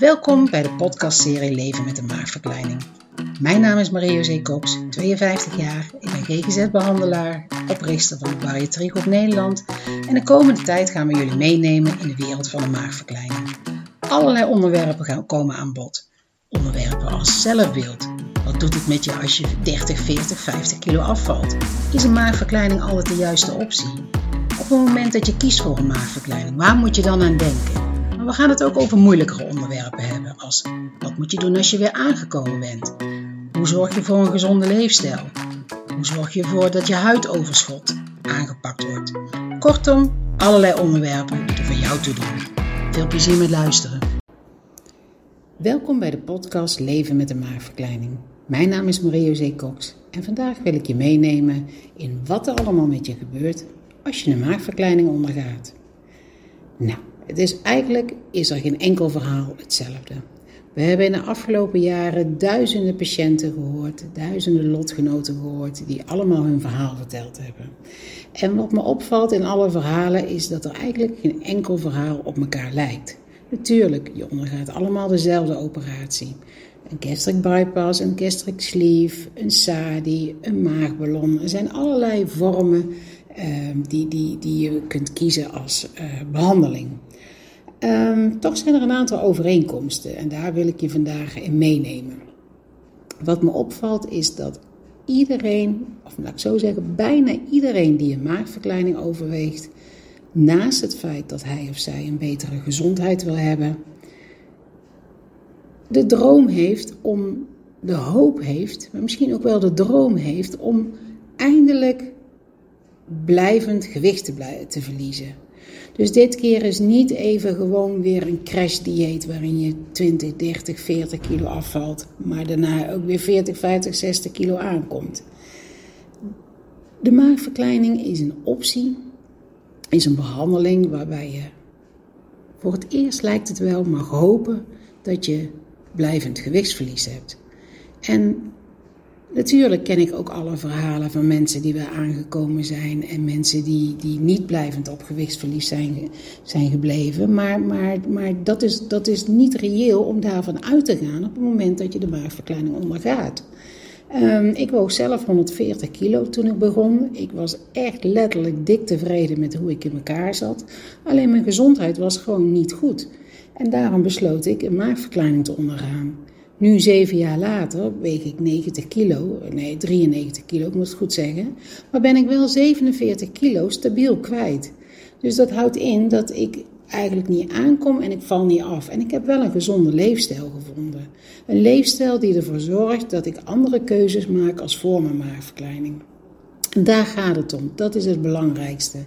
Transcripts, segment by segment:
Welkom bij de podcastserie Leven met een maagverkleining. Mijn naam is Marie-José Cox, 52 jaar. Ik ben GGZ-behandelaar, oprichter van Bariatriek op Nederland. En de komende tijd gaan we jullie meenemen in de wereld van de maagverkleining. Allerlei onderwerpen gaan komen aan bod. Onderwerpen als zelfbeeld. Wat doet het met je als je 30, 40, 50 kilo afvalt? Is een maagverkleining altijd de juiste optie? Op het moment dat je kiest voor een maagverkleining, waar moet je dan aan denken? We gaan het ook over moeilijkere onderwerpen hebben, als wat moet je doen als je weer aangekomen bent? Hoe zorg je voor een gezonde leefstijl? Hoe zorg je ervoor dat je huidoverschot aangepakt wordt? Kortom, allerlei onderwerpen die er voor jou toe doen. Veel plezier met luisteren. Welkom bij de podcast Leven met een maagverkleining. Mijn naam is Marie-José Cox en vandaag wil ik je meenemen in wat er allemaal met je gebeurt als je een maagverkleining ondergaat. Nou, het is eigenlijk is er geen enkel verhaal hetzelfde. We hebben in de afgelopen jaren duizenden patiënten gehoord, duizenden lotgenoten gehoord, die allemaal hun verhaal verteld hebben. En wat me opvalt in alle verhalen is dat er eigenlijk geen enkel verhaal op elkaar lijkt. Natuurlijk, je ondergaat allemaal dezelfde operatie. Een gastric bypass, een gastric sleeve, een SADI, een maagballon. Er zijn allerlei vormen uh, die, die, die je kunt kiezen als uh, behandeling. Um, toch zijn er een aantal overeenkomsten en daar wil ik je vandaag in meenemen. Wat me opvalt is dat iedereen, of laat ik zo zeggen, bijna iedereen die een maagverkleining overweegt, naast het feit dat hij of zij een betere gezondheid wil hebben, de droom heeft om, de hoop heeft, maar misschien ook wel de droom heeft om eindelijk blijvend gewicht te verliezen. Dus dit keer is niet even gewoon weer een crashdieet waarin je 20, 30, 40 kilo afvalt, maar daarna ook weer 40, 50, 60 kilo aankomt. De maagverkleining is een optie, is een behandeling waarbij je voor het eerst lijkt het wel mag hopen dat je blijvend gewichtsverlies hebt. En Natuurlijk ken ik ook alle verhalen van mensen die weer aangekomen zijn en mensen die, die niet blijvend op gewichtsverlies zijn, zijn gebleven. Maar, maar, maar dat, is, dat is niet reëel om daarvan uit te gaan op het moment dat je de maagverkleining ondergaat. Um, ik woog zelf 140 kilo toen ik begon. Ik was echt letterlijk dik tevreden met hoe ik in elkaar zat. Alleen mijn gezondheid was gewoon niet goed. En daarom besloot ik een maagverkleining te ondergaan. Nu, zeven jaar later, weeg ik 90 kilo, nee 93 kilo, ik moet het goed zeggen, maar ben ik wel 47 kilo stabiel kwijt. Dus dat houdt in dat ik eigenlijk niet aankom en ik val niet af. En ik heb wel een gezonde leefstijl gevonden. Een leefstijl die ervoor zorgt dat ik andere keuzes maak als voor mijn maagverkleining. Daar gaat het om. Dat is het belangrijkste.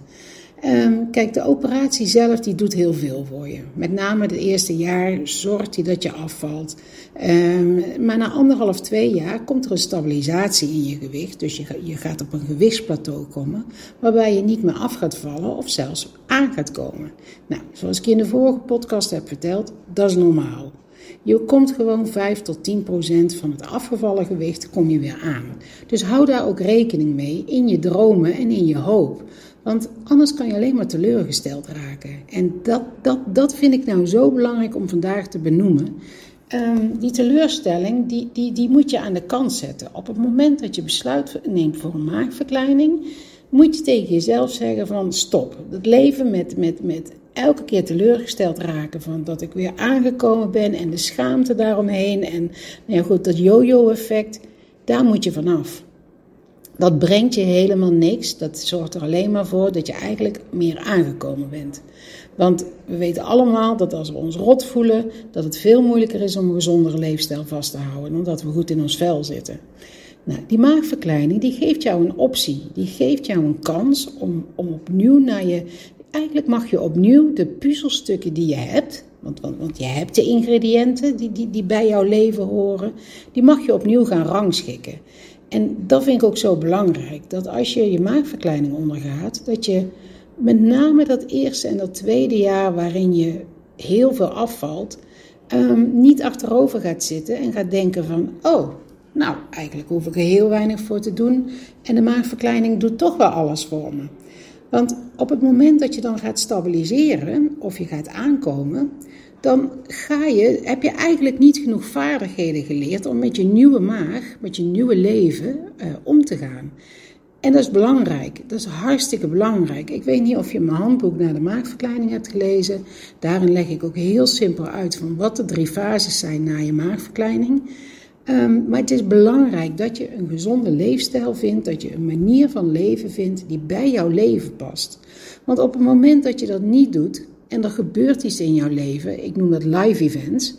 Um, kijk, de operatie zelf die doet heel veel voor je. Met name het eerste jaar zorgt hij dat je afvalt. Um, maar na anderhalf, twee jaar komt er een stabilisatie in je gewicht. Dus je, je gaat op een gewichtsplateau komen. Waarbij je niet meer af gaat vallen of zelfs aan gaat komen. Nou, zoals ik in de vorige podcast heb verteld, dat is normaal. Je komt gewoon 5 tot 10 procent van het afgevallen gewicht kom je weer aan. Dus hou daar ook rekening mee in je dromen en in je hoop. Want anders kan je alleen maar teleurgesteld raken. En dat, dat, dat vind ik nou zo belangrijk om vandaag te benoemen. Um, die teleurstelling, die, die, die moet je aan de kant zetten. Op het moment dat je besluit neemt voor een maagverkleining, moet je tegen jezelf zeggen van stop. Het leven met, met, met elke keer teleurgesteld raken van dat ik weer aangekomen ben en de schaamte daaromheen en nou ja, goed, dat yo-yo effect, daar moet je vanaf. Dat brengt je helemaal niks. Dat zorgt er alleen maar voor dat je eigenlijk meer aangekomen bent. Want we weten allemaal dat als we ons rot voelen, dat het veel moeilijker is om een gezondere leefstijl vast te houden, omdat we goed in ons vel zitten. Nou, die maagverkleining die geeft jou een optie, die geeft jou een kans om, om opnieuw naar je. Eigenlijk mag je opnieuw de puzzelstukken die je hebt, want, want, want je hebt de ingrediënten die, die, die bij jouw leven horen, die mag je opnieuw gaan rangschikken. En dat vind ik ook zo belangrijk. Dat als je je maagverkleining ondergaat, dat je met name dat eerste en dat tweede jaar waarin je heel veel afvalt, um, niet achterover gaat zitten en gaat denken van, oh, nou, eigenlijk hoef ik er heel weinig voor te doen en de maagverkleining doet toch wel alles voor me. Want op het moment dat je dan gaat stabiliseren of je gaat aankomen, dan ga je, heb je eigenlijk niet genoeg vaardigheden geleerd om met je nieuwe maag, met je nieuwe leven uh, om te gaan. En dat is belangrijk. Dat is hartstikke belangrijk. Ik weet niet of je mijn handboek naar de maagverkleining hebt gelezen. Daarin leg ik ook heel simpel uit van wat de drie fases zijn na je maagverkleining. Um, maar het is belangrijk dat je een gezonde leefstijl vindt, dat je een manier van leven vindt die bij jouw leven past. Want op het moment dat je dat niet doet en er gebeurt iets in jouw leven, ik noem dat live events,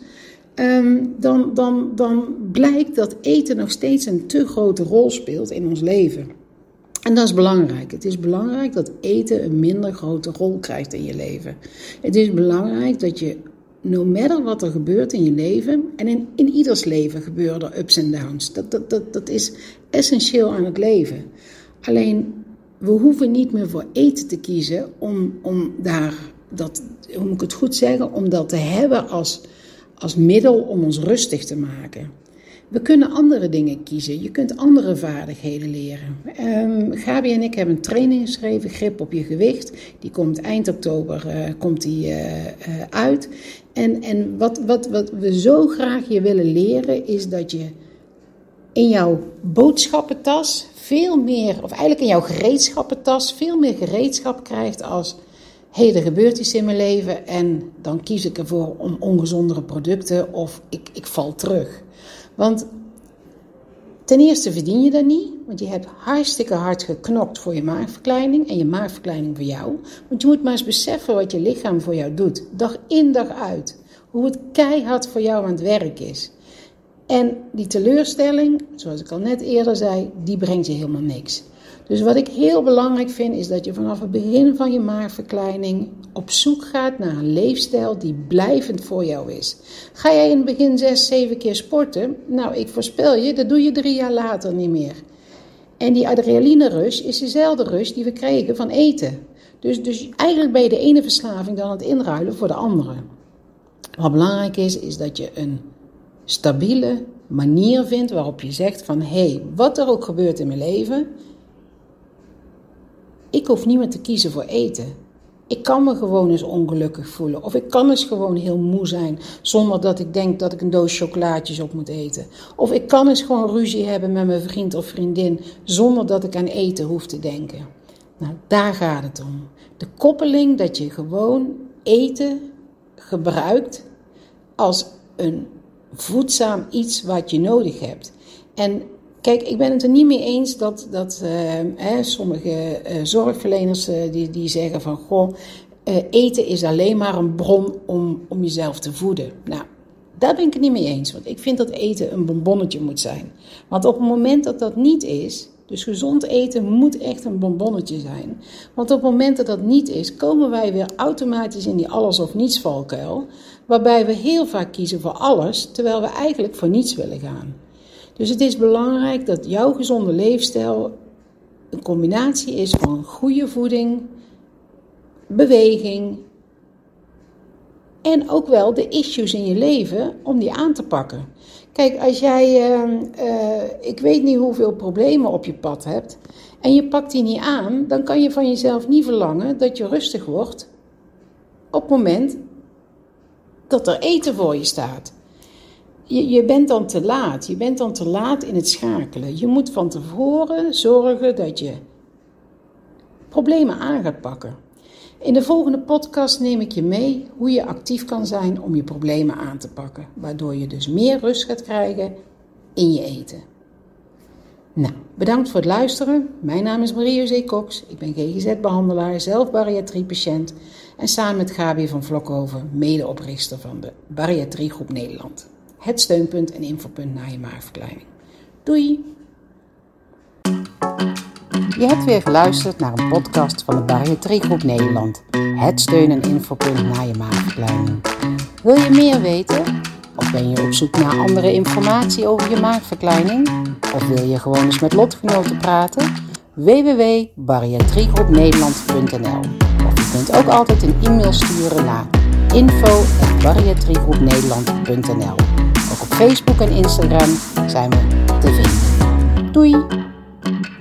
um, dan, dan, dan blijkt dat eten nog steeds een te grote rol speelt in ons leven. En dat is belangrijk. Het is belangrijk dat eten een minder grote rol krijgt in je leven. Het is belangrijk dat je, no matter wat er gebeurt in je leven, en in, in ieders leven gebeuren er ups en downs. Dat, dat, dat, dat is essentieel aan het leven. Alleen, we hoeven niet meer voor eten te kiezen om, om daar, dat, hoe moet ik het goed zeggen, om dat te hebben als, als middel om ons rustig te maken. We kunnen andere dingen kiezen. Je kunt andere vaardigheden leren. Um, Gabi en ik hebben een training geschreven, Grip op je gewicht. Die komt eind oktober uh, komt die, uh, uh, uit. En, en wat, wat, wat we zo graag je willen leren is dat je in jouw boodschappentas veel meer, of eigenlijk in jouw gereedschappentas, veel meer gereedschap krijgt als hé, hey, er gebeurt iets in mijn leven en dan kies ik ervoor om ongezondere producten of ik, ik val terug. Want ten eerste verdien je dat niet, want je hebt hartstikke hard geknokt voor je maagverkleining en je maagverkleining voor jou. Want je moet maar eens beseffen wat je lichaam voor jou doet, dag in dag uit. Hoe het keihard voor jou aan het werk is. En die teleurstelling, zoals ik al net eerder zei, die brengt je helemaal niks. Dus wat ik heel belangrijk vind, is dat je vanaf het begin van je maagverkleining op zoek gaat naar een leefstijl die blijvend voor jou is. Ga jij in het begin zes, zeven keer sporten? Nou, ik voorspel je, dat doe je drie jaar later niet meer. En die adrenaline rush is dezelfde rush die we kregen van eten. Dus, dus eigenlijk ben je de ene verslaving dan het inruilen voor de andere. Wat belangrijk is, is dat je een stabiele manier vindt waarop je zegt van hé, hey, wat er ook gebeurt in mijn leven, ik hoef niet meer te kiezen voor eten. Ik kan me gewoon eens ongelukkig voelen. Of ik kan eens gewoon heel moe zijn zonder dat ik denk dat ik een doos chocolaatjes op moet eten. Of ik kan eens gewoon ruzie hebben met mijn vriend of vriendin zonder dat ik aan eten hoef te denken. Nou, daar gaat het om. De koppeling dat je gewoon eten gebruikt als een voedzaam iets wat je nodig hebt. En Kijk, ik ben het er niet mee eens dat, dat uh, sommige uh, zorgverleners uh, die, die zeggen van goh, eten is alleen maar een bron om, om jezelf te voeden. Nou, daar ben ik het niet mee eens, want ik vind dat eten een bonbonnetje moet zijn. Want op het moment dat dat niet is, dus gezond eten moet echt een bonbonnetje zijn. Want op het moment dat dat niet is, komen wij weer automatisch in die alles of niets valkuil, waarbij we heel vaak kiezen voor alles, terwijl we eigenlijk voor niets willen gaan. Dus het is belangrijk dat jouw gezonde leefstijl een combinatie is van goede voeding, beweging en ook wel de issues in je leven om die aan te pakken. Kijk, als jij, uh, uh, ik weet niet hoeveel problemen op je pad hebt en je pakt die niet aan, dan kan je van jezelf niet verlangen dat je rustig wordt op het moment dat er eten voor je staat je, je bent dan te laat. Je bent dan te laat in het schakelen. Je moet van tevoren zorgen dat je problemen aan gaat pakken. In de volgende podcast neem ik je mee hoe je actief kan zijn om je problemen aan te pakken, waardoor je dus meer rust gaat krijgen in je eten. Nou, bedankt voor het luisteren. Mijn naam is Marie-José Cox. Ik ben GGZ-behandelaar, zelf bariatriepatiënt en samen met Gabi van Vlokhoven medeoprichter van de Bariatriegroep Nederland het steunpunt en infopunt na je maagverkleining. Doei! Je hebt weer geluisterd naar een podcast van de Bariatriegroep Nederland. Het steun- en infopunt na je maagverkleining. Wil je meer weten? Of ben je op zoek naar andere informatie over je maagverkleining? Of wil je gewoon eens met lotgenoten praten? www.bariatriegroepnederland.nl Of je kunt ook altijd een e-mail sturen naar info.bariatriegroepnederland.nl Facebook en Instagram zijn we te vinden. Doei!